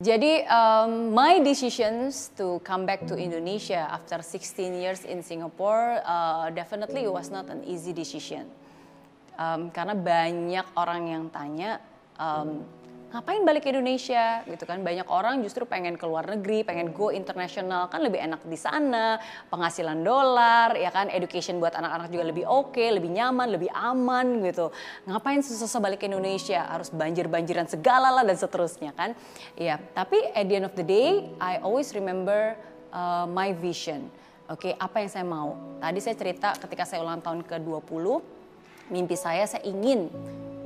Jadi um, my decisions to come back to Indonesia after 16 years in Singapore uh, definitely was not an easy decision. Um, karena banyak orang yang tanya um, ngapain balik ke Indonesia? Gitu kan. Banyak orang justru pengen ke luar negeri pengen go internasional. Kan lebih enak di sana penghasilan dolar ya kan. Education buat anak-anak juga lebih oke okay, lebih nyaman lebih aman gitu. Ngapain susah-susah balik ke Indonesia? Harus banjir-banjiran segala lah dan seterusnya kan. Ya tapi at the end of the day I always remember uh, my vision. Oke okay, apa yang saya mau? Tadi saya cerita ketika saya ulang tahun ke 20 mimpi saya saya ingin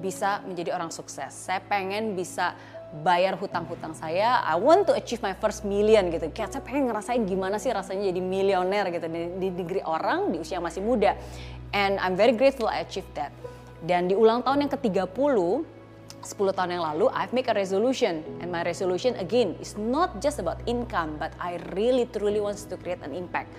bisa menjadi orang sukses. Saya pengen bisa bayar hutang-hutang saya. I want to achieve my first million gitu. Kayak saya pengen ngerasain gimana sih rasanya jadi milioner gitu di, di negeri orang di usia masih muda. And I'm very grateful I achieved that. Dan di ulang tahun yang ke-30, 10 tahun yang lalu, I've make a resolution. And my resolution again is not just about income, but I really truly wants to create an impact.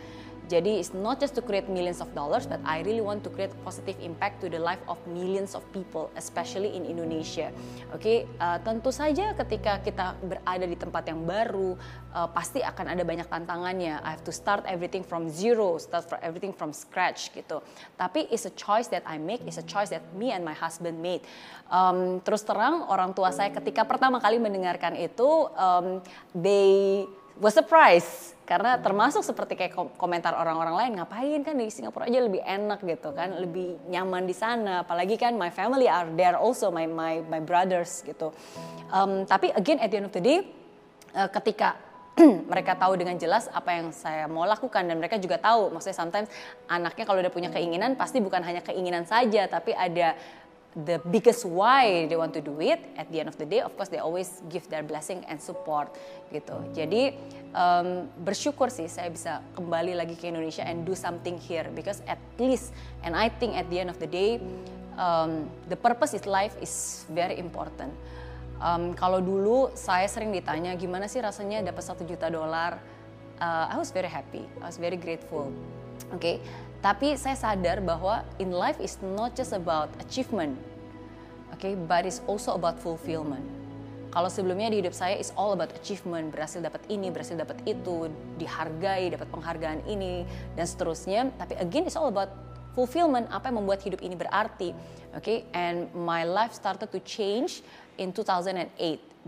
Jadi it's not just to create millions of dollars, but I really want to create positive impact to the life of millions of people, especially in Indonesia. Oke, okay? uh, tentu saja ketika kita berada di tempat yang baru, uh, pasti akan ada banyak tantangannya. I have to start everything from zero, start for everything from scratch gitu. Tapi it's a choice that I make, it's a choice that me and my husband made. Um, terus terang orang tua saya ketika pertama kali mendengarkan itu, um, they was surprised. Karena termasuk seperti kayak komentar orang-orang lain ngapain kan di Singapura aja lebih enak gitu kan. Lebih nyaman di sana. Apalagi kan my family are there also my my my brothers gitu. Um, tapi again at the end of the day uh, ketika mereka tahu dengan jelas apa yang saya mau lakukan dan mereka juga tahu maksudnya sometimes anaknya kalau udah punya keinginan pasti bukan hanya keinginan saja tapi ada the biggest why they want to do it at the end of the day of course they always give their blessing and support gitu. Jadi um, bersyukur sih saya bisa kembali lagi ke Indonesia and do something here because at least and I think at the end of the day um, the purpose is life is very important. Um, kalau dulu saya sering ditanya gimana sih rasanya dapat satu juta dolar? Uh, I was very happy. I was very grateful. Oke okay? Tapi saya sadar bahwa in life is not just about achievement, okay, but it's also about fulfillment. Kalau sebelumnya di hidup saya is all about achievement, berhasil dapat ini, berhasil dapat itu, dihargai, dapat penghargaan ini dan seterusnya. Tapi again it's all about fulfillment, apa yang membuat hidup ini berarti. Okay, and my life started to change in 2008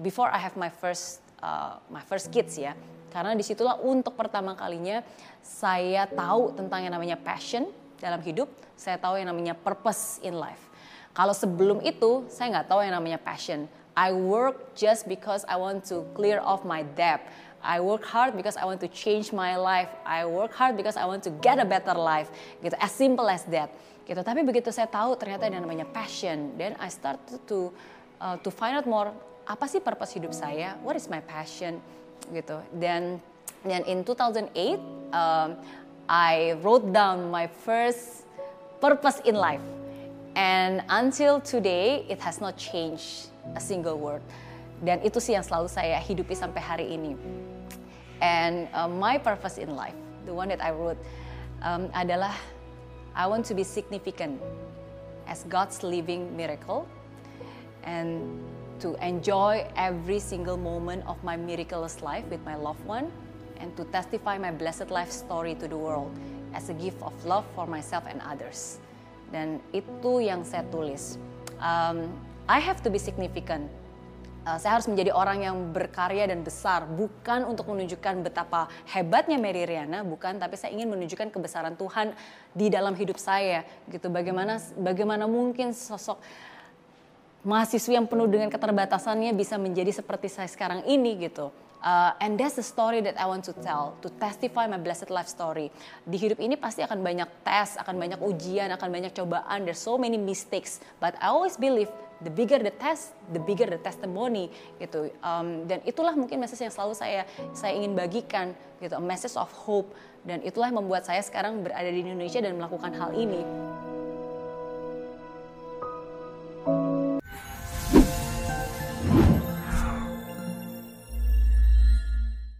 before I have my first uh, my first kids ya. Karena di situlah untuk pertama kalinya saya tahu tentang yang namanya passion dalam hidup, saya tahu yang namanya purpose in life. Kalau sebelum itu, saya nggak tahu yang namanya passion. I work just because I want to clear off my debt. I work hard because I want to change my life. I work hard because I want to get a better life. Gitu, as simple as that. Gitu. Tapi begitu saya tahu ternyata yang namanya passion, then I start to uh, to find out more apa sih purpose hidup saya? What is my passion? Gitu. Dan dan in 2008 um, I wrote down my first purpose in life. And until today it has not changed a single word. Dan itu sih yang selalu saya hidupi sampai hari ini. And uh, my purpose in life the one that I wrote um, adalah I want to be significant as God's living miracle. And to enjoy every single moment of my miraculous life with my loved one and to testify my blessed life story to the world as a gift of love for myself and others. Dan itu yang saya tulis. Um, I have to be significant. Uh, saya harus menjadi orang yang berkarya dan besar, bukan untuk menunjukkan betapa hebatnya Mary Riana, bukan, tapi saya ingin menunjukkan kebesaran Tuhan di dalam hidup saya. Gitu, bagaimana bagaimana mungkin sosok mahasiswa yang penuh dengan keterbatasannya bisa menjadi seperti saya sekarang ini gitu. Uh, and that's the story that I want to tell, to testify my blessed life story. Di hidup ini pasti akan banyak tes, akan banyak ujian, akan banyak cobaan. There's so many mistakes, but I always believe the bigger the test, the bigger the testimony gitu. Um, dan itulah mungkin message yang selalu saya saya ingin bagikan gitu, a message of hope. Dan itulah yang membuat saya sekarang berada di Indonesia dan melakukan hal ini.